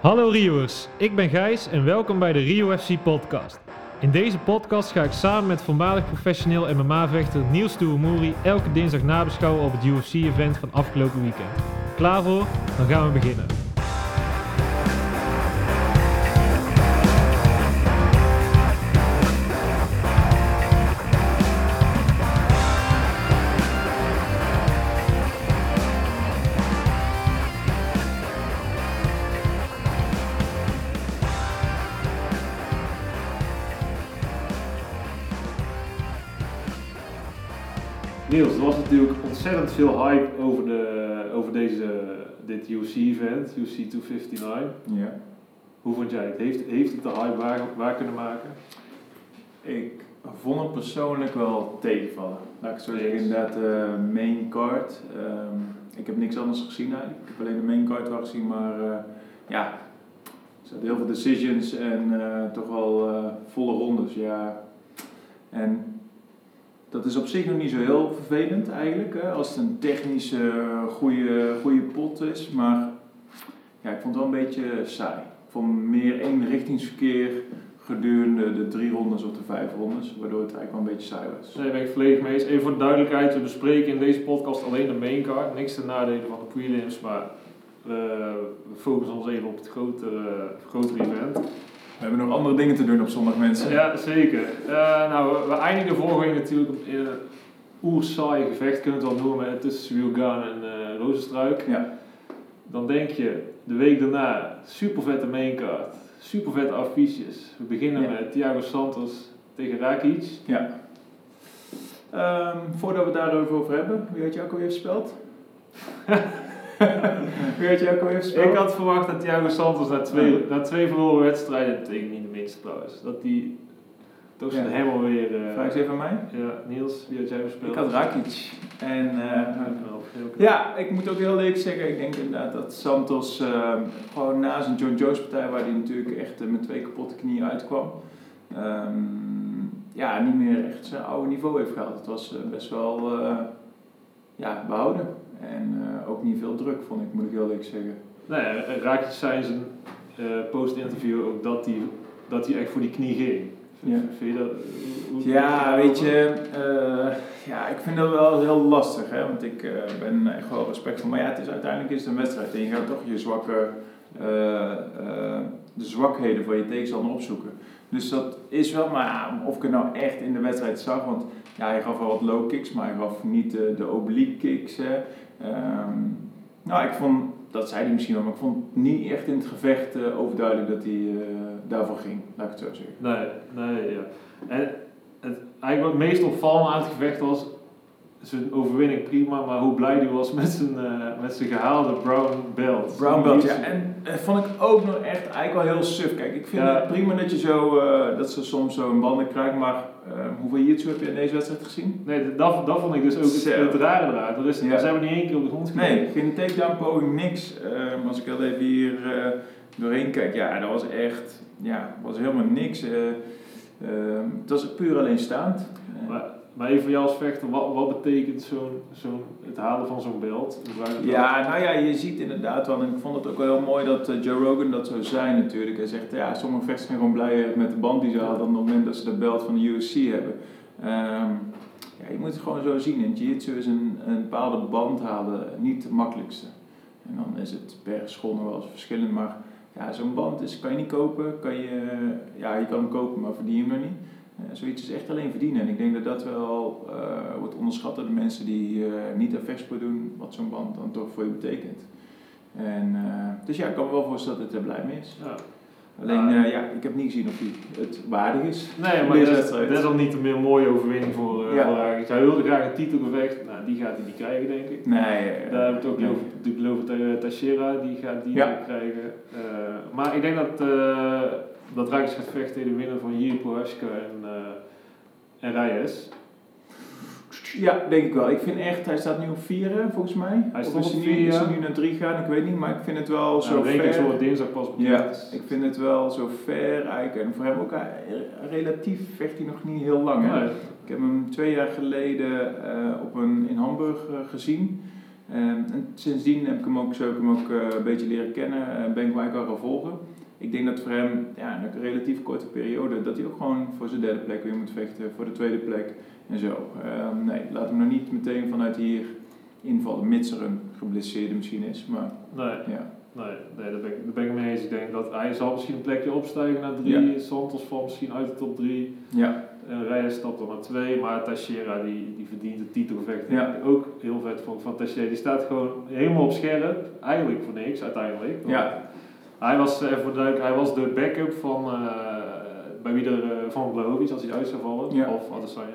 Hallo Rioers, ik ben Gijs en welkom bij de Rio FC podcast. In deze podcast ga ik samen met voormalig professioneel MMA-vechter Niels Toeremoeri elke dinsdag nabeschouwen op het UFC-event van afgelopen weekend. Klaar voor? Dan gaan we beginnen. Ontzettend veel hype over, de, over deze, dit UFC-event, UFC 259. Ja. Hoe vond jij het? Heeft, heeft het de hype waar, waar kunnen maken? Ik vond het persoonlijk wel tegenvallen. Laat ik het zo zeggen, inderdaad de main card. Ehm, ik heb niks anders gezien eigenlijk. Ik heb alleen de main card wel gezien, maar eh, ja, er zaten heel veel decisions en eh, toch wel eh, volle rondes. Ja. En dat is op zich nog niet zo heel vervelend eigenlijk, hè, als het een technische goede, goede pot is. Maar ja, ik vond het wel een beetje saai. Ik vond meer eenrichtingsverkeer gedurende de drie rondes of de vijf rondes, waardoor het eigenlijk wel een beetje saai was. Nee, ben ik volledig mee eens. Even voor de duidelijkheid, we bespreken in deze podcast alleen de main card. Niks ten nadele van de prelims, maar eh, we focussen ons even op het grotere, grotere event. We hebben nog andere dingen te doen op zondag, mensen. Ja, zeker. Eh, nou, we, eindigden vorige week natuurlijk in een oersaai gevecht, kunnen we het wel noemen, tussen Cyril Gaan en eh Rozenstruik. Ja. Dan denk je, de week daarna, super vette maincard, super vette affiches. We beginnen Ja. met Thiago Santos tegen Rakic. ja. Ehm, voordat we het daarover over hebben, wie had je ook alweer gespeeld? had je ook alweer gespeeld? Ik had verwacht dat Thiago Santos na twee, na twee verloren wedstrijden, tegen niet de minste trouwens, dat die toch zijn Ja. helemaal weer... eh, Vraag eens even aan mij. ja, Niels, wie had jij gespeeld? Ik had Rakic. En eh, Ja, ja, ik moet ook heel eerlijk zeggen, ik denk inderdaad dat Santos ehm, gewoon na zijn John Jones partij, waar hij natuurlijk echt eh, met twee kapotte knieën uitkwam, ehm, ja, niet meer echt zijn oude niveau heeft gehaald. Het was eh, best wel eh, ja, behouden. En eh, ook niet veel druk, vond ik, moet ik heel eerlijk zeggen. Nou ja, Rakic zei in zijn eh, post-interview ook dat hij, dat echt voor die knie ging. Ja. Vind je dat? hoe- Ja, weet je, eh, ja, ik vind dat wel heel lastig, hè, want ik ben echt wel respectvol. Maar ja, het is, uiteindelijk is het een wedstrijd en je gaat toch je zwakke, de zwakheden van je tegenstander opzoeken. Dus dat is wel, maar of ik het nou echt in de wedstrijd zag, want ja, hij gaf wel wat low kicks, maar hij gaf niet de, de oblique kicks. Hè. Ehm, nou, ik vond, dat zei hij misschien wel, maar ik vond niet echt in het gevecht eh, overduidelijk dat hij eh, daarvoor ging, laat ik het zo zeggen. Nee, nee, ja. En het, eigenlijk wat het meest opvallende aan het gevecht was zijn overwinning prima, maar hoe blij hij was met zijn, eh, met zijn gehaalde brown belt. Brown belt, ja. En eh, vond ik ook nog echt eigenlijk wel heel suf. Kijk, ik vind Ja. het prima dat je zo, eh, dat ze soms zo'n banden krijgen, maar hoeveel jiu heb je in deze wedstrijd gezien? Nee, dat, dat vond ik dus ook het, Zo. het rare eraan. Er is, Ja. Ze hebben niet één keer op de grond gegeven. Nee, geen takedown poging, niks. Ehm, als ik heel even hier doorheen kijk, ja, dat was echt, ja, was helemaal niks. Eh, ehm, het was puur alleen staand. Maar, maar even voor jou als vechter, wat, wat betekent zo'n, zo'n, het halen van zo'n belt? Ja, nou ja, je ziet inderdaad wel, en ik vond het ook wel heel mooi dat eh, Joe Rogan dat zo zei natuurlijk. Hij zegt, ja, sommige vechters zijn gewoon blijer met de band die ze hadden dan op het moment dat ze de belt van de UFC hebben. Ehm, ja, je moet het gewoon zo zien. In Jiu-Jitsu is een, een bepaalde band halen niet het makkelijkste. En dan is het per school nog wel eens verschillend, maar ja, zo'n band is, kan je niet kopen. Kan je, ja, je kan hem kopen, maar verdien je hem niet. Eh, zoiets is echt alleen verdienen. En ik denk dat dat wel eh, wordt onderschat door de mensen die eh, niet aan vechtsport doen, wat zo'n band dan toch voor je betekent. En, dus ja, ik kan me wel voorstellen dat hij er blij mee is. Ja. Alleen, Ja. eh, ja, ik heb niet gezien of hij het waardig is. Nee, maar niet een mooie overwinning voor, eh Ja. voor. Hij wilde graag een titelgevecht, nou die gaat hij niet krijgen denk ik. Nee, eh, Daar hebben we het ook nee. over, over eh, Teixeira, die gaat die Ja. krijgen. Maar ik denk dat, dat Rakic gaat vechten tegen de winnaar van Jiri Prohaska en, en Reyes. Ja, denk ik wel. Ik vind echt, hij staat nu op 4 volgens mij. Hij is op hij nu, vier, is ja. hij nu naar 3 gegaan? Ik weet niet, maar ik vind het wel zo Nou, ver. zal dinsdag pas bekend. Ja, ik vind het wel zo ver eigenlijk. En voor hem ook, relatief vecht hij nog niet heel lang. Hè? Nee. Ik heb hem twee jaar geleden eh, op een, in Hamburg eh, gezien. Ehm, en sindsdien heb ik hem ook, zo heb ik hem ook eh, een beetje leren kennen, ben ik hem eigenlijk al gaan volgen. Ik denk dat voor hem ja, in een relatief korte periode, dat hij ook gewoon voor zijn derde plek weer moet vechten, voor de tweede plek en zo. Ehm, nee, laat hem nog niet meteen vanuit hier invallen, mits er een geblesseerde misschien is. Maar, nee. Ja. Nee, nee daar, ben ik, daar ben ik mee eens. Ik denk dat hij zal misschien een plekje opstijgen naar drie. Ja. Santos valt misschien uit de top drie. Ja. Uh, Reyes stapt dan naar twee. Maar Teixeira die, die verdient de titelgevecht. Ja. Ook heel vet van, van Teixeira. Die staat gewoon helemaal op scherp. Eigenlijk voor niks uiteindelijk. Ja. Hij was, even voor de, hij was de backup van, uh, bij wie er, uh, van Blahovic als hij uit zou vallen. Ja. Of Adesanya.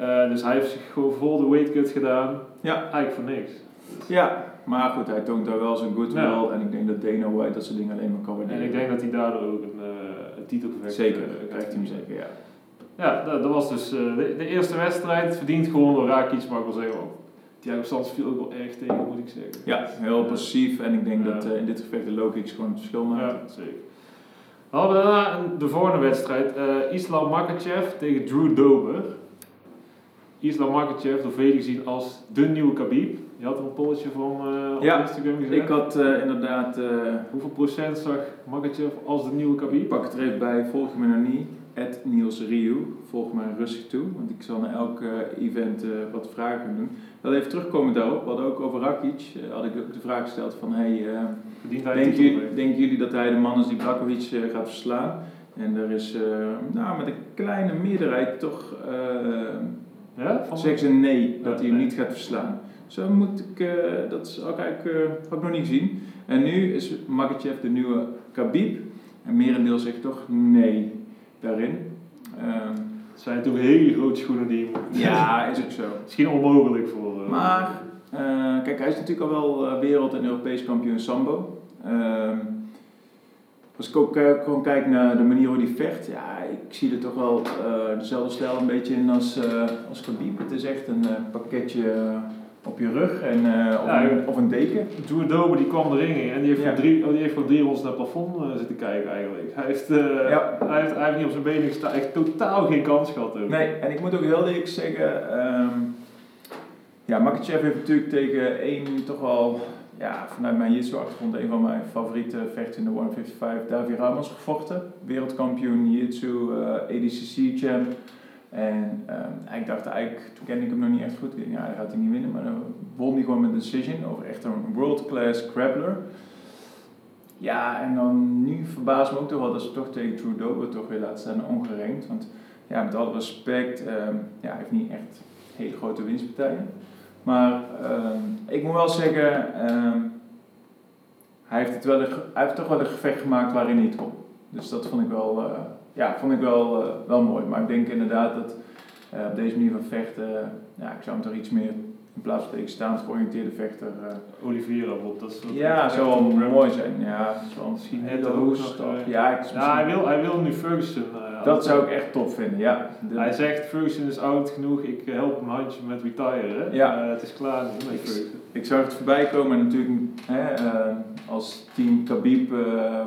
Uh, dus hij heeft zich gewoon vol de weight cut gedaan. Ja. Eigenlijk voor niks. Ja, maar goed, hij toont daar wel zijn goodwill. Ja. En ik denk dat Dana White dat soort dingen alleen maar kan waarderen. En ik denk dat hij daardoor ook een, uh, een titelgevecht Zeker, uh, krijgt hij hem zeker, ja. Ja, dat, dat was dus de, de, eerste wedstrijd. Verdiend gewoon door Rakic, maar ik wil zeggen, oh, Thiago Santos viel ook wel erg tegen, moet ik zeggen. Ja, heel passief. En ik denk Ja. dat uh, in dit gevecht de low kicks gewoon het verschil maken. Ja, zeker. Dan hadden we daarna een- de volgende wedstrijd. eh, Islam Makachev tegen Drew Dober. Islam Makachev, door velen gezien als de nieuwe Khabib. Je had er een polletje van eh, op Ja, Instagram gezet. Ik had uh, inderdaad, uh, Hoeveel procent zag Makachev als de nieuwe Khabib? pak het er even bij, volg me nog niet. Ed Niels Rieu, volg me rustig toe, want ik zal na elk uh, event uh, wat vragen doen. Wel even terugkomen daarop, we hadden ook over Rakic, uh, had ik ook de vraag gesteld van, hey, uh, Verdient hij denken, titel jullie, denken jullie dat hij de man is die Blakovic uh, gaat verslaan? En er is uh, nou, met een kleine meerderheid toch uh, Ja? Zeggen ze nee, dat hij hem niet gaat verslaan. Zo moet ik, dat had ik nog niet gezien. En nu is Makachev de nieuwe Khabib. En merendeel zegt toch nee daarin. Um, Het zijn natuurlijk hele grote schoenen die je moet- ja, is ook zo. Misschien onmogelijk voor. eh, Maar, uh, kijk, hij is natuurlijk al wel uh, wereld- en Europees kampioen Sambo. Um, als ik ook uh, gewoon kijk naar de manier hoe hij vecht, ja, ik zie er toch wel uh, dezelfde stijl een beetje in als, als Khabib. Het is echt een pakketje op je rug en, uh, of, Ja, een, of een deken. Drew Dober die kwam de ring in en die heeft, Ja. voor, drie, oh, die heeft voor drie rondes naar het plafond uh, zitten kijken eigenlijk. Hij heeft, uh, Ja. hij heeft eigenlijk niet op zijn benen gestaan, echt totaal geen kans gehad ook. Nee, en ik moet ook heel eerlijk zeggen, um, ja, Makachev heeft natuurlijk tegen één toch wel, ja, vanuit mijn jiu achtergrond een van mijn favoriete vechters in de 155, Davi Ramos gevochten. Wereldkampioen jiu-jitsu, uh, ADCC champ. En um, ik dacht eigenlijk, toen kende ik hem nog niet echt goed, ik ja, dan gaat hij niet winnen, maar dan won hij gewoon met een decision over echt een world-class grappler. Ja, en dan nu verbaast me ook toch wel dat ze toch tegen Dober toch weer laten staan ongerenkt. Want ja, met alle respect, um, ja, hij heeft niet echt hele grote winstpartijen. Maar um, ik moet wel zeggen, um, hij, heeft het wel een, hij heeft toch wel een gevecht gemaakt waarin hij niet kon. Dus dat vond ik wel, uh, ja, vond ik wel, uh, wel mooi. Maar ik denk inderdaad dat uh, op deze manier van vechten, ja, ik zou hem toch iets meer in plaats van tegen staand georiënteerde vechter. Uh, Oliveira, bijvoorbeeld, dat ja, zou wel mooi zijn. Ja, misschien net nog, uh, Ja, ja hij, wil, hij wil nu Ferguson. Uh, dat zou ik echt top vinden, ja. De, hij zegt Ferguson is oud genoeg, ik help hem handje met retiren. Ja. Uh, het is klaar met Ferguson. Ik zag het voorbij komen en natuurlijk hè, uh, als team Khabib uh,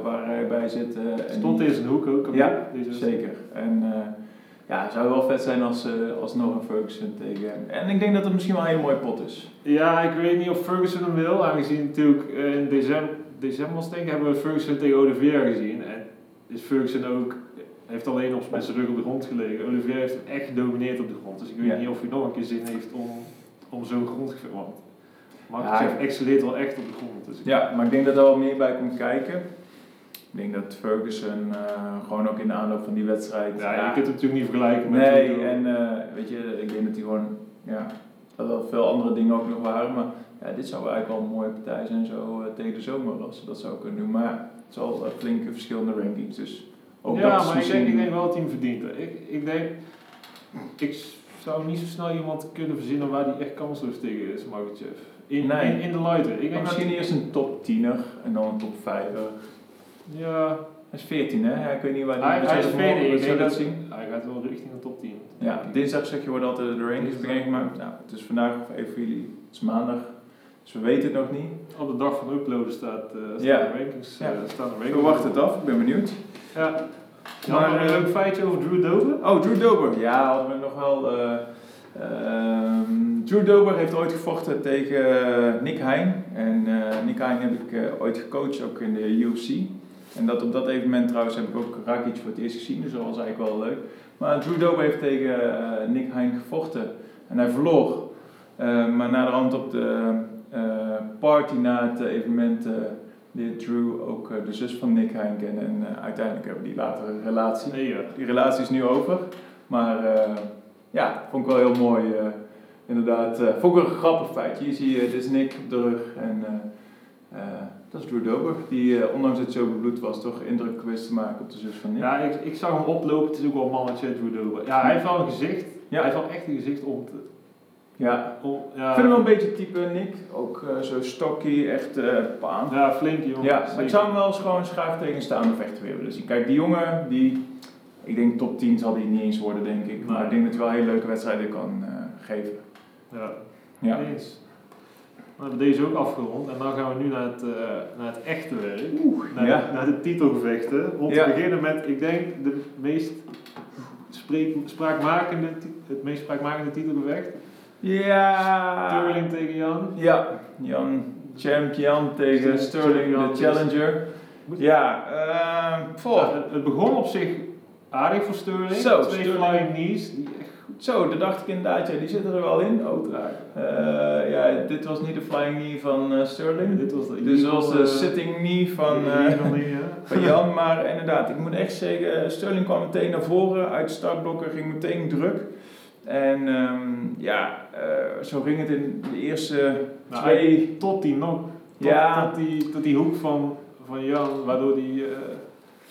waar hij bij zit. Stond in zijn hoek ook, Khabib? Ja, zeker. En ja, het zou wel vet zijn als, als nog een Ferguson tegen hem. En ik denk dat het misschien wel een hele mooie pot is. Ja, ik weet niet of Ferguson hem wil, aangezien natuurlijk in december, december denk ik, hebben we Ferguson tegen Oliveira gezien. En is Ferguson ook, heeft alleen op met zijn rug op de grond gelegen. Oliveira heeft hem echt gedomineerd op de grond. Dus ik weet Ja. niet of hij nog een keer zin heeft om, om zo'n grondgevecht... Want Ja, Makachev ik- excelleert wel echt op de grond. Dus Ja, maar ik denk dat er wel meer bij komt kijken. Ik denk dat Ferguson uh, gewoon ook in de aanloop van die wedstrijd. ja, je kunt het natuurlijk niet vergelijken met... Nee, en uh, weet je, ik denk dat hij gewoon, ja, dat er veel andere dingen ook nog waren, maar ja, dit zou eigenlijk wel een mooie partij zijn zo uh, tegen de zomer als ze dat zou kunnen doen. Maar het is al uh, flinke verschillende rankings, dus ook ja, is maar ik denk, ik denk wel dat hij hem verdient. Ik, ik denk, ik zou niet zo snel iemand kunnen verzinnen waar hij echt kansloos tegen is, Makachev. In, Nee. in, in de lighter. Ik denk misschien dat, eerst een top 10er en dan een top 5 ja, Hij is 14 hè, ja, ik weet niet waar hij, die hij is Ik denk dat zien. hij gaat wel richting de top 10. Ja, dinsdag zeg je worden altijd de rankings bekend gemaakt. Nou, het is vandaag of even voor jullie, het is maandag, dus we weten het nog niet. Op de dag van uploaden staat, uh, staan Ja. de rankings. Ja. eh, staan de Ik rankings. wacht het af, ik ben benieuwd. Ja. Maar, Maar een eh, leuk feitje over Drew Dober. Oh, Drew Dober. Ja, hadden we nog wel. eh, ehm, Drew Dober heeft ooit gevochten tegen Nick Hein. En Nick Hein heb ik ooit gecoacht, ook in de UFC. En dat op dat evenement trouwens heb ik ook Rakic voor het eerst gezien, dus dat was eigenlijk wel leuk. Maar Drew Dober heeft tegen Nick Hein gevochten en hij verloor. maar na de hand op de party na het evenement leert Drew ook de zus van Nick Hein kennen. En uiteindelijk hebben die latere relatie. Nee, ja. Die relatie is nu over. Maar ja, vond ik wel heel mooi. Inderdaad, vond ik een grappig feit. Hier zie je, dit is Nick op de rug en dat is Drew Dober, die ondanks dat hij zo bebloed was, toch indruk wist te maken op de zus van Nick. Ja, ik, ik zag hem oplopen, het is ook wel een mannetje, Drew Dober. Ja, hij heeft wel een gezicht, ja. hij heeft wel echt een gezicht om te... Ja. Ja. Ik vind hem wel een beetje type Nick, ook zo stocky, echt paan. Ja, flink jongen. Ja, maar ik zou hem wel eens gewoon graag tegenstaande vechten willen zien. Kijk, die jongen, die ik denk top 10 zal hij niet eens worden, denk ik. Maar ik denk dat hij wel hele leuke wedstrijden kan uh, geven. Ja, ja. eens. We hebben deze ook afgerond en dan gaan we nu naar het, uh, naar het echte werk. Oeh, naar, ja. de, naar de titelgevechten. Om te beginnen met, ik denk, de meest spreek, spraakmakende, het meest spraakmakende titelgevecht. Ja. Sterling tegen Jan. Ja, Jan, champ Jan tegen Sterling, de challenger. Ja, uh, het begon op zich aardig voor Sterling. Zo, Twee Sterling. flying knees. Zo, dat dacht ik inderdaad, ja, die zitten er wel in. Oh, uh, ja, dit was niet de flying knee van uh, Sterling. dit was de dus was de uh, sitting knee van, knee, van Jan. Maar inderdaad, ik moet echt zeggen, Sterling kwam meteen naar voren uit de startblokken, ging meteen druk. En um, ja, zo ging het in de eerste nou, twee... Tot die nog. Tot, ja. tot, die, tot die hoek van, van Jan, waardoor die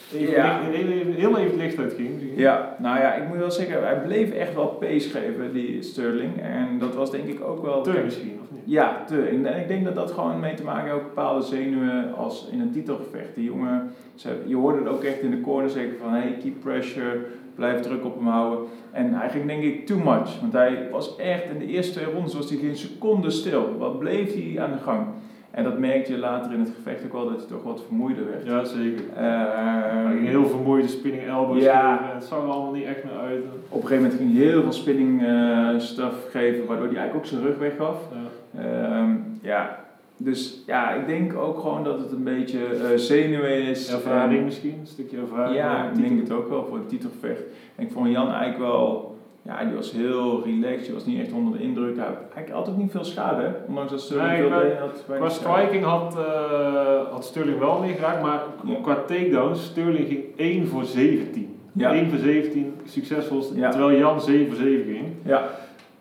ja. heel, heel even licht uitging. Ja, nou ja, ik moet wel zeggen, hij bleef echt wel pace geven, die Sterling. En dat was denk ik ook wel... Te misschien, of niet? Ja, te. En ik denk dat dat gewoon mee te maken heeft, ook bepaalde zenuwen als in een titelgevecht. Die jongen, je hoorde het ook echt in de corner zeggen van, hey, keep pressure, blijf druk op hem houden. En hij ging denk ik too much, want hij was echt in de eerste twee rondes was hij geen seconde stil. Wat bleef hij aan de gang? En dat merkte je later in het gevecht ook wel dat hij toch wat vermoeider werd. Ja, zeker. Uh, ging heel vermoeide spinning elbows ja. geven. Het zag er allemaal niet echt meer uit. Op een gegeven moment ging hij heel veel spinning uh, stuff geven, waardoor hij eigenlijk ook zijn rug weggaf. Ja. Uh, ja. Dus ja, ik denk ook gewoon dat het een beetje uh, zenuwen is. Ervaring misschien, een stukje ervaring. Ja, ik denk het ook wel voor het titelgevecht. En ik vond Jan eigenlijk wel ja, die was heel relaxed, die was niet echt onder de indruk. Hij had ook niet veel schade, ondanks dat Sterling nee, veel had. Qua striking had, uh, had Sterling wel meegeraakt, maar qua takedowns, Sterling ging 1 voor 17. Ja. 1 voor 17 succesvol, terwijl Jan 7 voor 7 ging. Ja.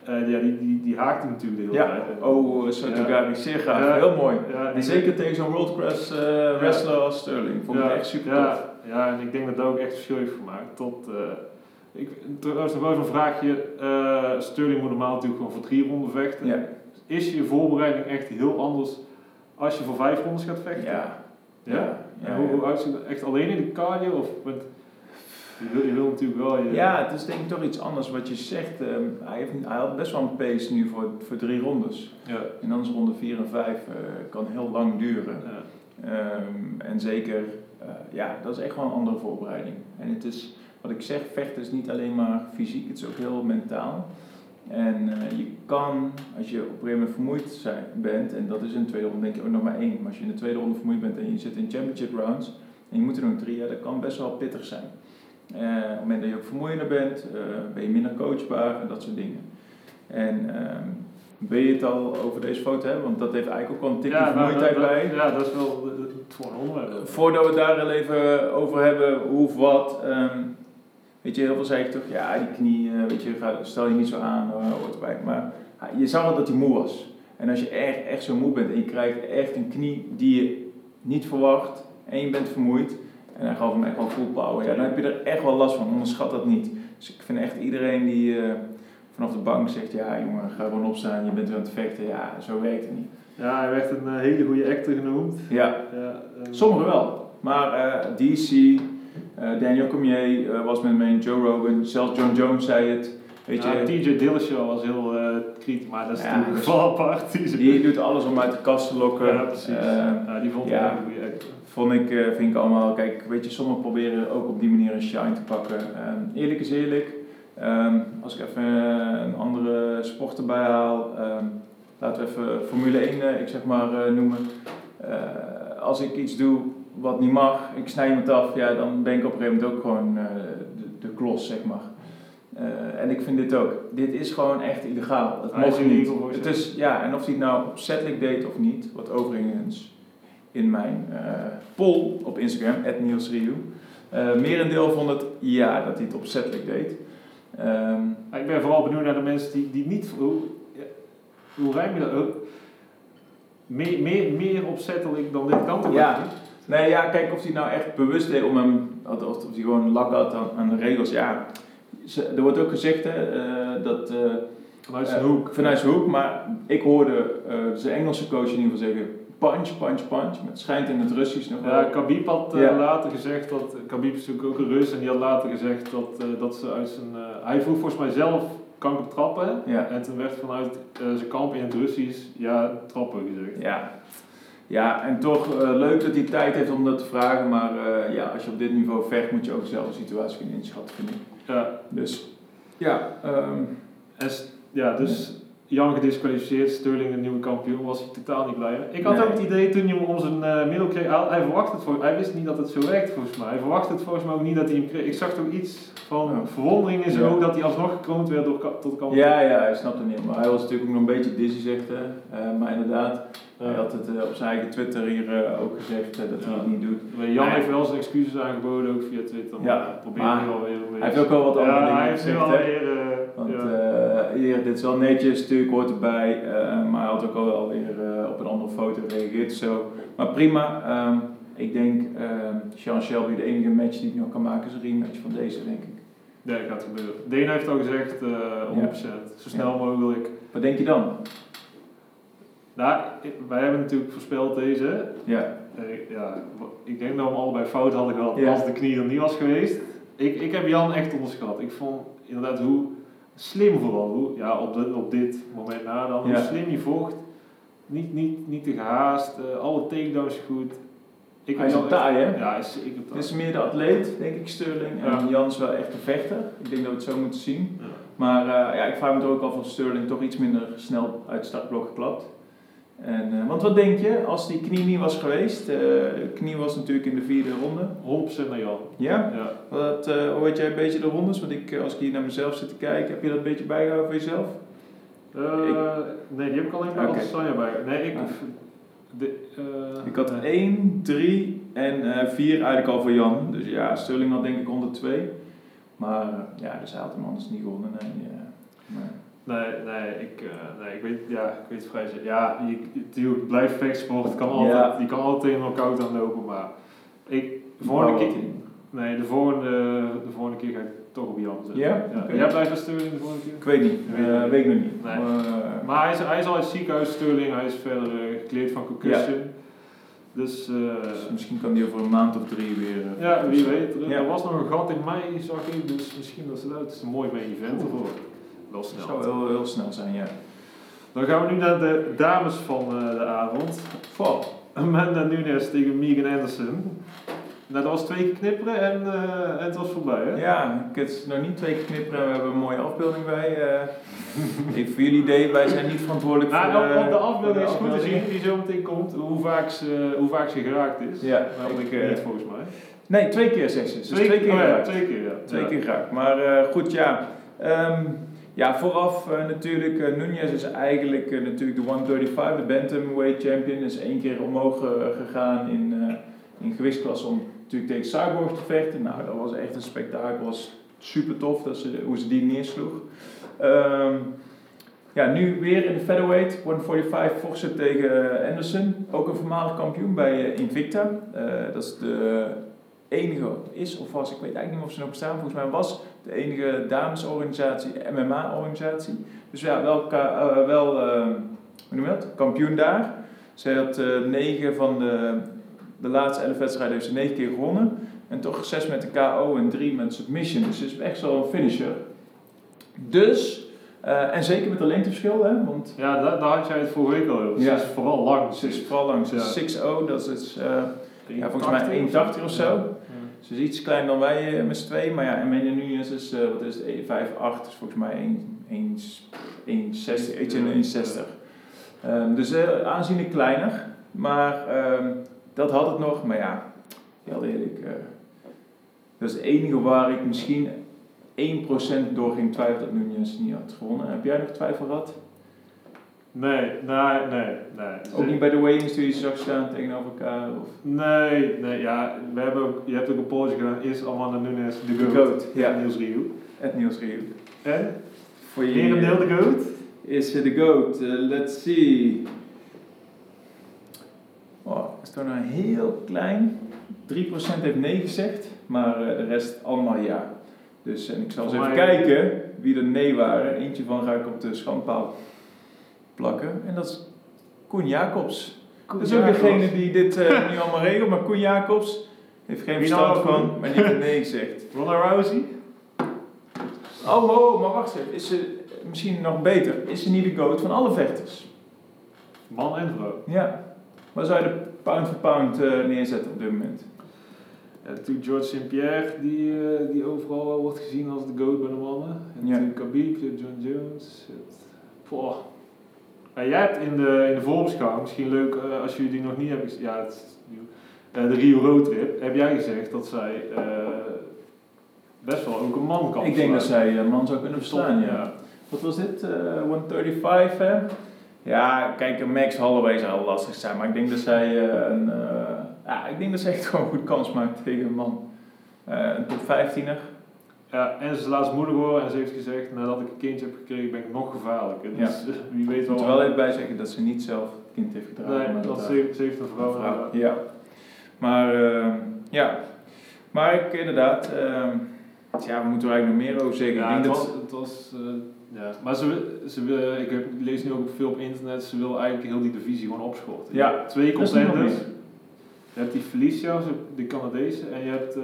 Uh, ja, die, die, die haakte natuurlijk de hele ja. tijd. Oh, Sotogari, ja. zeer gaaf. Heel mooi. Ja, en zeker tegen zo'n world class uh, wrestler als Sterling. Vond ik echt super tof. Ja, en ik denk dat dat ook echt verschil heeft gemaakt. Tot, uh, ik, trouwens nog wel zo'n vraagje. Uh, Sterling moet normaal natuurlijk gewoon voor drie ronden vechten. Ja. Is je voorbereiding echt heel anders als je voor vijf rondes gaat vechten? Ja. Ja? ja, hoe, hoe uitziet het? Echt alleen in de cardio? Of met, je, wil, je wil natuurlijk wel... Je, ja, het is denk ik toch iets anders wat je zegt. Um, hij, heeft, hij had best wel een pace nu voor, voor drie rondes. Ja. En dan is ronde vier en vijf uh, kan heel lang duren. Ja. Um, en zeker, uh, ja, dat is echt wel een andere voorbereiding. En het is wat ik zeg, vechten is niet alleen maar fysiek, het is ook heel mentaal. En uh, je kan, als je op een gegeven moment vermoeid zijn, bent, en dat is in de tweede ronde denk ik ook nog maar één, maar als je in de tweede ronde vermoeid bent en je zit in championship rounds en je moet er nog drie, ja, dat kan best wel pittig zijn. Uh, op het moment dat je ook vermoeiender bent, uh, ben je minder coachbaar en dat soort dingen. En ehm, wil je het al over deze foto hebben? Want dat heeft eigenlijk ook wel een tikje ja, vermoeidheid bij. Ja, dat is wel het voor onderwerp. Voordat we het daar even over hebben, hoe of wat. Um, Weet je, heel veel zei ik toch, ja, die knie, eh, weet je, stel je niet zo aan, uh, hoort. Maar je zag wel dat hij moe was. En als je echt, echt zo moe bent en je krijgt echt een knie die je niet verwacht en je bent vermoeid, en hij gaf hem echt wel full power, ja, dan heb je er echt wel last van, onderschat dat niet. Dus ik vind echt iedereen die uh, vanaf de bank zegt, ja jongen, ga gewoon opstaan, je bent weer aan het vechten, ja, zo werkt het niet. Ja, hij werd een hele goede actor genoemd. Ja, ja sommigen wel. Maar DC, uh, Daniel Cormier uh, was met me in Joe Rogan, zelfs John Jones zei het. Weet je, TJ Dillashaw was heel uh, kritisch, maar dat is ja, natuurlijk dus geval apart. Die doet alles om uit de kast te lokken. Ja, precies. ja, die vond ik. Vond ik, vind ik allemaal, kijk, weet je, sommigen proberen ook op die manier een shine te pakken. eerlijk is eerlijk, Ehm, als ik even een andere sport erbij haal, ehm, laten we even Formule 1, eh, ik zeg maar, eh, noemen. Eh, als ik iets doe wat niet mag, ik snij iemand af, ja, dan ben ik op een gegeven moment ook gewoon eh, de, de klos, zeg maar. Eh, en ik vind dit ook. Dit is gewoon echt illegaal. Het Hij is mag niet. Het is, ja, en of hij het nou opzettelijk deed of niet, wat overigens in mijn eh, poll op Instagram, @nielsriu, eh merendeel vond het ja, dat hij het opzettelijk deed. Ehm, ik ben vooral benieuwd naar de mensen die, die niet... Hoe, hoe rijm je dat ook? Meer, meer, meer opzettelijk dan dit kan Ja. Nee, ja, kijk of hij nou echt bewust deed om hem, of, of hij gewoon lak had aan, aan de regels. Ja, Ze- er wordt ook gezegd hè, eh, dat. eh, Vanuit zijn eh, hoek. Vanuit zijn hoek, maar ik hoorde zijn Engelse coach in ieder geval zeggen: punch, punch, punch. Maar het schijnt in het Russisch nog Ja, wel. Khabib had Ja. later gezegd dat... Khabib is natuurlijk ook een Rus en die had later gezegd dat, dat ze uit zijn... hij vroeg volgens mij zelf, kan ik op trappen? Ja. En toen werd vanuit zijn kamp in het Russisch, ja, trappen gezegd. Ja. Ja, en toch eh, leuk dat hij tijd heeft om dat te vragen, maar eh, ja, als je op dit niveau vecht, moet je ook zelf de situatie kunnen inschatten, vind ik. Ja, Dus ja, ehm, ja dus Jan gedisqualificeerd, Sterling een nieuwe kampioen, was hij totaal niet blij mee. Ik had Nee. ook het idee toen hij hem om zijn eh, middel kreeg, hij, hij verwachtte het voor, hij wist niet dat het zo werkt volgens mij. Hij verwachtte het volgens mij ook niet dat hij hem kreeg. Ik zag toch iets van Ja. verwondering in zijn Ja. dat hij alsnog gekroond werd door, tot kampioen. ja, ja, hij snapt het niet, maar hij was natuurlijk ook nog een beetje dizzy, zegt hij. Eh, maar inderdaad, hij had het eh, op zijn eigen Twitter hier ook gezegd dat hij het niet doet. Jan Nee. heeft wel zijn excuses aangeboden, ook via Twitter. Ja, probeer maar beetje. Hij heeft ook wel wat andere ja, dingen hij heeft nu gezegd, alweer. Want eh, hier, dit is wel netjes, natuurlijk hoort erbij, eh, maar hij had ook al wel weer eh, op een andere foto gereageerd. Zo. Maar prima, ehm, ik denk ehm Sean Shelby, de enige match die ik nog kan maken is een rematch van deze, denk ik. Ja, dat gaat gebeuren. Deen heeft al gezegd, eh 100%. Zo snel mogelijk. Wat denk je dan? Nou, wij hebben natuurlijk voorspeld deze. Ja, Eh, ja, ik denk dat we hem allebei fout hadden gehad Ja. als de knie er niet was geweest. Ik, ik heb Jan echt onderschat. Ik vond inderdaad hoe slim vooral, hoe, ja, op, dit op dit moment na dan, hoe Ja. slim hij vocht. Niet, niet, niet te gehaast, eh, alle takedowns goed. Ik hij is een taai, hè? Ja, hij is zeker Het is meer de atleet, denk ik, Sterling. En Ja. Jan is wel echt een vechter. Ik denk dat we het zo moeten zien. Ja. Maar eh, ja, ik vraag me toch ook af of Sterling toch iets minder snel uit startblok geklapt. En, eh, want wat denk je, als die knie niet was geweest? de knie was natuurlijk in de vierde ronde. 100% naar Jan. Ja? Ja. Wat, eh, hoe weet jij een beetje de rondes? Want ik, als ik hier naar mezelf zit te kijken, heb je dat een beetje bijgehouden voor jezelf? Nee, die heb ik alleen als Sanja bij. Nee, ik. Ah. De, Ik had nee. 1, 3 en eh 4 eigenlijk al voor Jan. Dus ja, Sterling had denk ik 102. Maar ja, dus hij had hem anders niet gewonnen. Nee, ja. Nee, nee, ik, eh, nee, ik weet, ja, ik weet het vrij zeker. Ja, je, blijft vechtsport. Kan altijd. Je kan altijd een knock-out aanlopen, maar ik, de volgende Wou keer, in. nee, de volgende, de volgende keer ga ik toch op Jan zetten. Ja? Jij blijft bij Sterling de volgende keer? Ik weet niet, Weet Eh, niet. weet ik nog niet. Nee. Maar, Maar hij is, hij is al uit het ziekenhuis, Sterling. Hij is verder eh, gekleed van concussion. Dus, eh, dus misschien kan hij over een maand of drie weer. eh, ja, wie weet. Er, Ja. er was nog een gat in mei, zag ik. Dus misschien dat ze dat. Het is een mooi main event ervoor. Wel Het snel. zou heel, heel snel zijn, ja. Dan gaan we nu naar de dames van eh, de avond. Val. Amanda Nunes tegen Megan Anderson. Nou, dat was twee keer knipperen en, eh, en het was voorbij, hè? Ja, ik heb het nog niet twee keer knipperen. We hebben een mooie afbeelding bij. eh even voor jullie idee, wij zijn niet verantwoordelijk Nou, voor op, de, op de afbeelding is goed te zien die zo meteen komt, hoe vaak ze, hoe vaak ze geraakt is. Ja, Namelijk ik, eh, niet volgens mij. Nee, twee keer zegt ze. Dus twee, keer oh ja, geraakt. twee keer, ja. Twee Ja. keer geraakt. Maar eh, goed, ja. Ehm, ja, vooraf eh, natuurlijk, eh Nunez is eigenlijk eh, natuurlijk de 135, de bantamweight champion. Is één keer omhoog gegaan in, in gewichtsklasse om natuurlijk tegen Cyborg te vechten. Nou, dat was echt een spektakel. was super tof dat ze, hoe ze die neersloeg. Ehm, ja, nu weer in de featherweight, 145 vocht ze tegen Anderson. Ook een voormalig kampioen bij Invicta. Dat is de enige, is of was, ik weet eigenlijk niet of ze nog bestaan. Volgens mij was de enige damesorganisatie, MMA-organisatie. Dus ja, wel, eh, wel eh, hoe noem je dat? kampioen daar. Zij had eh, negen van de, de laatste elf wedstrijden heeft ze negen keer gewonnen. En toch zes met de KO en drie met submission. Dus ze is echt wel een finisher. Dus, en zeker met de lengteverschil, hè, want Ja, daar, daar had jij het vorige week al over. Ja. Ze is vooral lang. ze is vooral langs Ja. 6-0, dat is ja, volgens mij 1,80 1,80 of zo. Ze is iets kleiner dan wij uh, met z'n maar ja, Emmanuel Nunes is, uh, wat is het, 5'8, is volgens mij 1,60, iets in 1,60. Um, dus uh, aanzienlijk kleiner, maar um, dat had het nog, maar ja, heel eerlijk, dat is het enige waar ik misschien 1% door ging twijfelen dat Nunes niet had gewonnen. Heb jij nog twijfel gehad? Nee, nee, nee, nee. Ook niet bij de weigh studies zag staan tegenover elkaar? Of? Nee, nee, ja, we hebben ook, je hebt ook een polletje gedaan, is Amanda Nunes de goat? De goat, ja. Niels Rieuw. Het Niels Rieuw. En? Voor je Merendeel de goat? Is de goat? Uh, let's see. Oh, is toch nou heel klein. 3% heeft nee gezegd, maar uh, de rest allemaal ja. Dus en ik zal eens even kijken wie er nee waren. Eentje van ga ik op de schandpaal plakken. En dat is Koen Jacobs. Koen dat is ook Jacobs. degene die dit uh, nu allemaal regelt. Maar Koen Jacobs heeft geen Wie verstand nou, van, maar die heeft nee gezegd. Ronda Rousey? Oh, oh, maar wacht even. Is ze misschien nog beter? Is ze niet de goat van alle vechters? Man en vrouw. Ja. Waar zou je de pound for pound uh, neerzetten op dit moment? Ja, natuurlijk George St. Pierre, die, uh, die overal wordt gezien als de goat bij de mannen. En Ja. natuurlijk Khabib, John Jones. Het, Poh. Jij hebt in de, in de voorbeschouwing, misschien leuk uh, als jullie die nog niet hebben gezien, ja, het is nieuw. Uh, de Rio Road Trip, heb jij gezegd dat zij uh, best wel ook een man kan Ik denk dat zij een man zou kunnen verslaan, ja. Wat was dit? Uh, 135, hè? Ja, kijk, Max Holloway zou lastig zijn, maar ik denk dat zij een... Ja, ik denk dat ze echt gewoon goed kans maakt tegen een man. Een top 15er. Ja, en ze is laatst moeder geworden en ze heeft gezegd, nadat ik een kindje heb gekregen, ben ik nog gevaarlijker. Dus ja. wie weet Ik wel. moet er wel even bij zeggen dat ze niet zelf het kind heeft gedragen. Nee, maar dat dat ze, ze heeft een vrouw. Ja. Maar, uh, ja. Maar ik inderdaad... Uh, ja, we moeten er eigenlijk nog meer over zeggen. Ja, ik het denk was, dat, het was uh, ja. maar ze, ze wil, ik heb, lees nu ook veel op internet, ze wil eigenlijk heel die divisie gewoon opschorten. Ja, twee contenders. Je hebt die Felicia, de Canadese, en je hebt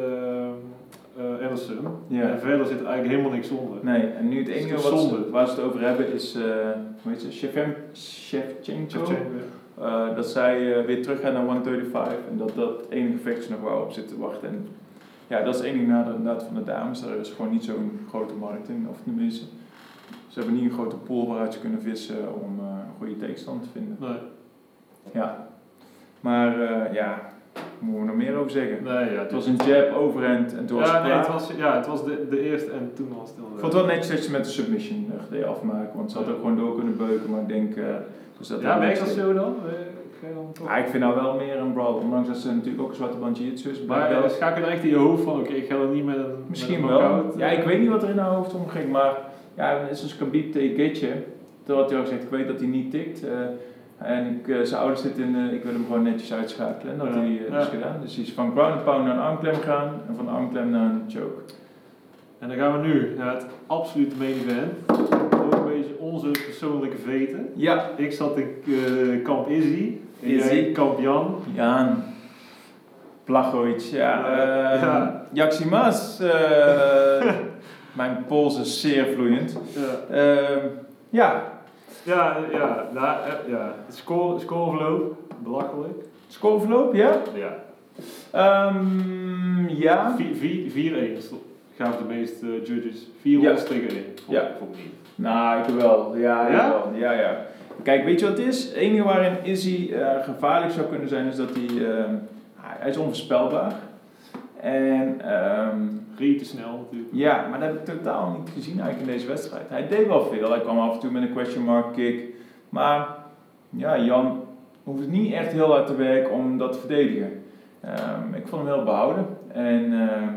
uh, uh, Anderson. Ja. En verder zit er eigenlijk helemaal niks onder. Nee, en nu het enige wat zonde? waar ze het over hebben is, uh, hoe heet ze, Shevchenko, Shevchenko uh, dat zij weer terug gaan naar 135 en dat dat enige gevecht is nog waar op zit te wachten. En ja, dat is het enige nadeel inderdaad van de dames, daar is gewoon niet zo'n grote markt in, of tenminste, ze hebben niet een grote pool waaruit ze kunnen vissen om een goede tegenstand te vinden. Nee, Ja, maar ja, moeten we nog meer over zeggen? nee ja, Het was een jab overhand en toen was ja, het nee, het was, ja, het was de, de eerste en toen was het Ik vond het wel netjes dat je met de submission deed afmaken, want ze had ook gewoon door kunnen beuken, maar ik denk... Uh, dus dat Ja, werkt dat zo dan? Eh, dan? Ja, ik vind nou wel meer een brawl, ondanks dat ze natuurlijk ook een zwarte band jiu-jitsu is. Maar uh, schakel je dan echt in je hoofd van, oké, ik ga er niet met een Misschien met een wel. Ja, eh, ik weet niet wat er in haar hoofd omging, maar ja, het is dus Khabib tegen Getje. Toen had hij al gezegd, ik weet dat hij niet tikt. eh, en ik, eh, zijn ouders zitten in, eh, ik wil hem gewoon netjes uitschakelen. En dat had hij eh, Ja. dus gedaan. Dus hij is van ground and pound naar een armklem gegaan en van armklem naar een choke. En dan gaan we nu naar het absolute main event. Ook een beetje onze persoonlijke veten. Ja, Ik zat in eh, kamp Izzy. En Izzy. jij kamp Jan. Jan ja. Eh eh, mijn Pools is zeer vloeiend. Ja, Ehm, ja, ja, ja, nou, eh, ja. Score, scoreverloop, belachelijk. scoreverloop, ja. Ja. Ehm, ja. 4-1 gaven de meeste eh, judges. 4 Ja. tegen 1. Vond, Ja. vond ik niet. Nou, ik wel. Ja, Ja? jawel. ja, ja. Kijk, weet je wat het is? Het enige waarin Izzy eh, gevaarlijk zou kunnen zijn, is dat hij... ehm, hij is onvoorspelbaar. En ehm, Reed te snel natuurlijk. ja, maar dat heb ik totaal niet gezien eigenlijk in deze wedstrijd. Hij deed wel veel. Hij kwam af en toe met een question mark kick. Maar ja, Jan hoeft niet echt heel hard te werken om dat te verdedigen. Ehm, ik vond hem heel behouden. En ehm,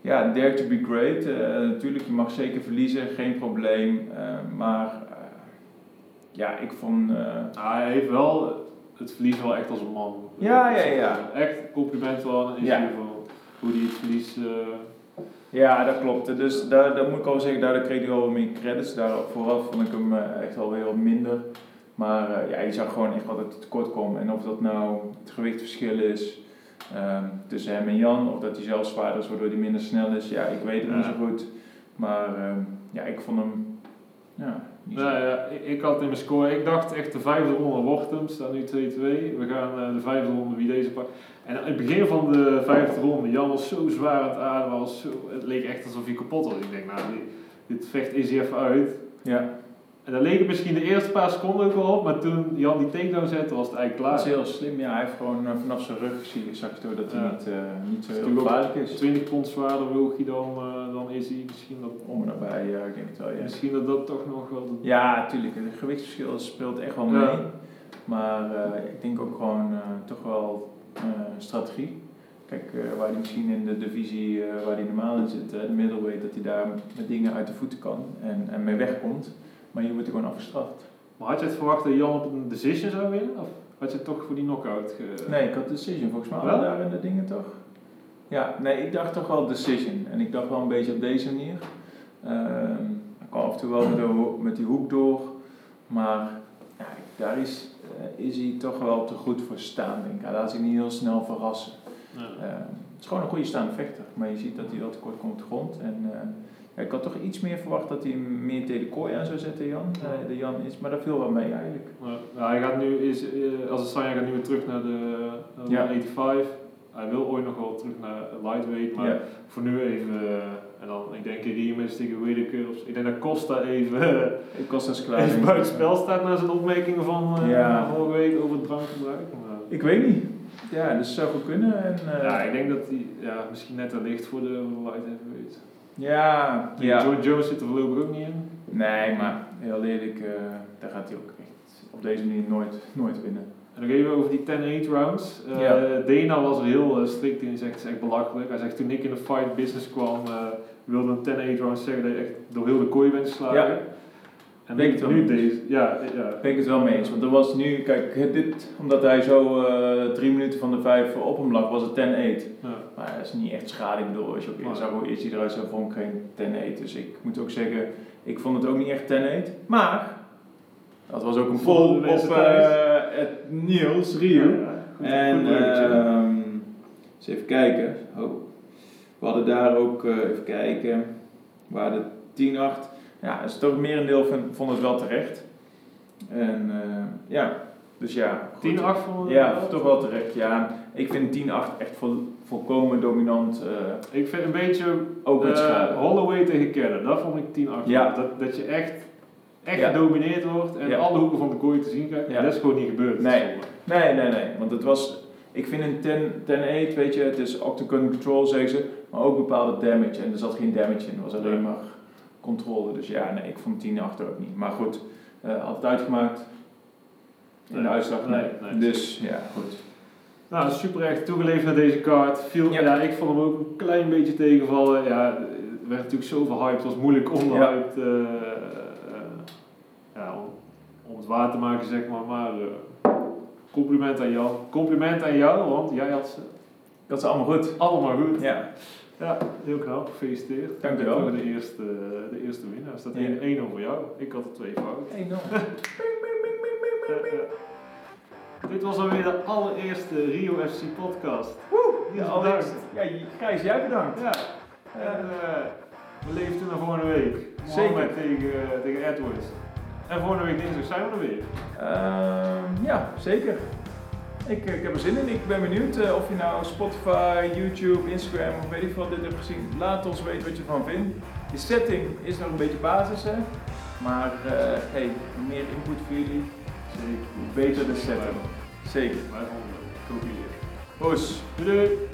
ja, dare to be great. Eh, natuurlijk, je mag zeker verliezen, geen probleem. Ehm, maar eh, ja, ik vond... eh, Nou, hij heeft wel het verlies wel echt als een man. Ja, ja, ja. Echt compliment wel aan Izzy Ja. van hoe hij het verlies... eh, Ja, dat klopt. Dus daar, daar moet ik al zeggen, daardoor kreeg hij wel meer credits. Daar vooraf vond ik hem eh, echt wel weer wat minder. Maar eh, ja, je zag gewoon echt wat het tekort komen. En of dat nou het gewichtverschil is ehm, tussen hem en Jan, of dat hij zelf zwaarder is waardoor hij minder snel is, ja, ik weet het niet zo goed. Maar ehm, ja, ik vond hem ja, Nou ja, ik, had in mijn score, ik dacht echt de vijfde ronde wordt hem, staat nu 2-2. We gaan eh, de vijfde ronde wie deze pakt. En in het begin van de vijfde ronde, Jan was zo zwaar aan het ademen, was zo, het leek echt alsof hij kapot was. Ik denk, nou, dit, dit vecht is even uit. Ja, En dan leek het misschien de eerste paar seconden ook wel op, maar toen Jan die takedown zette, was het eigenlijk dat is klaar. heel slim. Ja, hij heeft gewoon eh, vanaf zijn rug zie je, zag door dat hij Ja. niet, eh, niet zo heel gevaarlijk is. 20 pond zwaarder hij dan, eh, dan is hij. Misschien dat, Om en nabij, ja, ik denk het wel, ja. misschien dat dat toch nog wel... de- Ja, natuurlijk. Het gewichtsverschil speelt echt wel mee. Ja. Maar ik denk ook gewoon toch wel strategie. Kijk, waar hij misschien in de divisie waar hij normaal in zit, de middleweight, dat hij daar met dingen uit de voeten kan en, en mee wegkomt. Maar hier wordt hij gewoon afgestraft. Maar had je het verwacht dat Jan op een decision zou winnen? Of had je het toch voor die knockout ge... Nee, ik had decision volgens mij. Wel? Daar in de dingen toch? Ja, nee, ik dacht toch wel decision. En ik dacht wel een beetje op deze manier. Ehm ik kwam af en toe wel met, de ho- met die hoek door. Maar ja, daar is, eh, is hij toch wel te goed voor staan, denk ik. Hij laat zich niet heel snel verrassen. Ja. Ehm, het is gewoon een goede staande vechter. Maar je ziet dat hij wel tekort komt op de grond. En eh, ja, ik had toch iets meer verwacht dat hij meer tegen de kooi aan zou zetten, Jan. Eh, de Jan is, maar dat viel wel mee eigenlijk. Ja, hij gaat nu, is, eh, als het Sanja gaat nu weer terug naar de, de Ja. 185. Hij wil ooit nog wel terug naar lightweight, maar Ja. voor nu even, eh, en dan, ik denk rematch tegen Whittaker. of. Ik denk dat Costa even, eh, Ik was dus klaar. even buiten spel staat na zijn opmerkingen van eh, vorige week over het drankgebruik. Maar, Ik weet niet. Ja, dus zou goed kunnen. En, eh, ja, ik denk dat hij ja, misschien net te licht voor de light heavyweight. Ja, Ja. Joe Jones zit er voorlopig ook niet in. Nee, maar heel eerlijk, eh, daar gaat hij ook echt op deze manier nooit, nooit winnen. En nog even over die 10-8 rounds. Eh, Ja. Dana was er heel eh, strikt in. Hij zegt, het is echt belachelijk. Hij zegt, toen ik in de fight business kwam, wilde een 10-8 rounds zeggen dat je echt door heel de kooi bent geslagen. Ja. En Ben nu, ik het nu deze, ja, ja. Ben ik het wel mee eens. Want er was nu, kijk, dit, omdat hij zo drie minuten van de vijf op hem lag, was het 10-8. ja. Maar dat is niet echt schade. Ik bedoel, als je zag hoe eerst hij eruit zou, vond ik geen 10-8. Dus ik moet ook zeggen, ik vond het ook niet echt 10-8. Maar, dat was ook een de op thuis. het Niels Rio. Ja, En ehm eens even kijken. Oh. We hadden daar ook, eh, even kijken, waar de 10-8. Ja, dus toch merendeel van, vond het wel terecht. En eh, ja, dus ja. goed. 10-8 van Ja, toch wel terecht. Ja, ik vind 10-8 echt vol, volkomen dominant. eh, Ik vind een beetje ook met eh, schade. Holloway tegen Keller. Dat vond ik 10-8. Ja. Dat, dat je echt, echt Ja. gedomineerd wordt en Ja. alle hoeken van de kooi te zien krijgt. Ja. Dat is gewoon niet gebeurd. Nee. Nee, nee, nee. Want het was. Ik vind een 10 10-8, weet je, het is octagon control, zeggen ze, maar ook bepaalde damage. En er zat geen damage in, het was alleen maar controle. Dus ja, nee, ik vond 10 achter ook niet. Maar goed, eh had het uitgemaakt in de uitslag. Dus ja, goed. Nou, super echt toegeleefd naar deze kaart. Viel, ja. ik vond hem ook een klein beetje tegenvallen. Ja, werd natuurlijk zo hype, het was moeilijk om ja. Eh, eh, ja, om, om, het waar te maken, zeg maar. Maar eh, compliment aan jou Compliment aan jou, want jij had ze. had ze allemaal goed. Allemaal goed. Ja. Ja, heel knap. Gefeliciteerd. Dank je wel. De eerste, de eerste winnaar. Staat 1-1 ja. voor jou. Ik had er twee fouten. 1-0. Dit was alweer de allereerste Rio FC podcast. Ja, Ja, allereerst. Ja, Gijs, jij bedankt. Ja. En eh, we leven toen naar volgende week. Zeker. Tegen, eh, tegen Edwards. En volgende week dinsdag zijn we er weer. Ehm, ja, zeker. Ik, ik heb er zin in. Ik ben benieuwd eh, of je nou Spotify, YouTube, Instagram of weet ik veel dit hebt gezien. Laat ons weten wat je ervan vindt. De setting is nog een beetje basis, hè. Maar eh, hey, meer input voor jullie, Zeker. beter setting. Zeker. Wij jullie. Poes. Doei doei.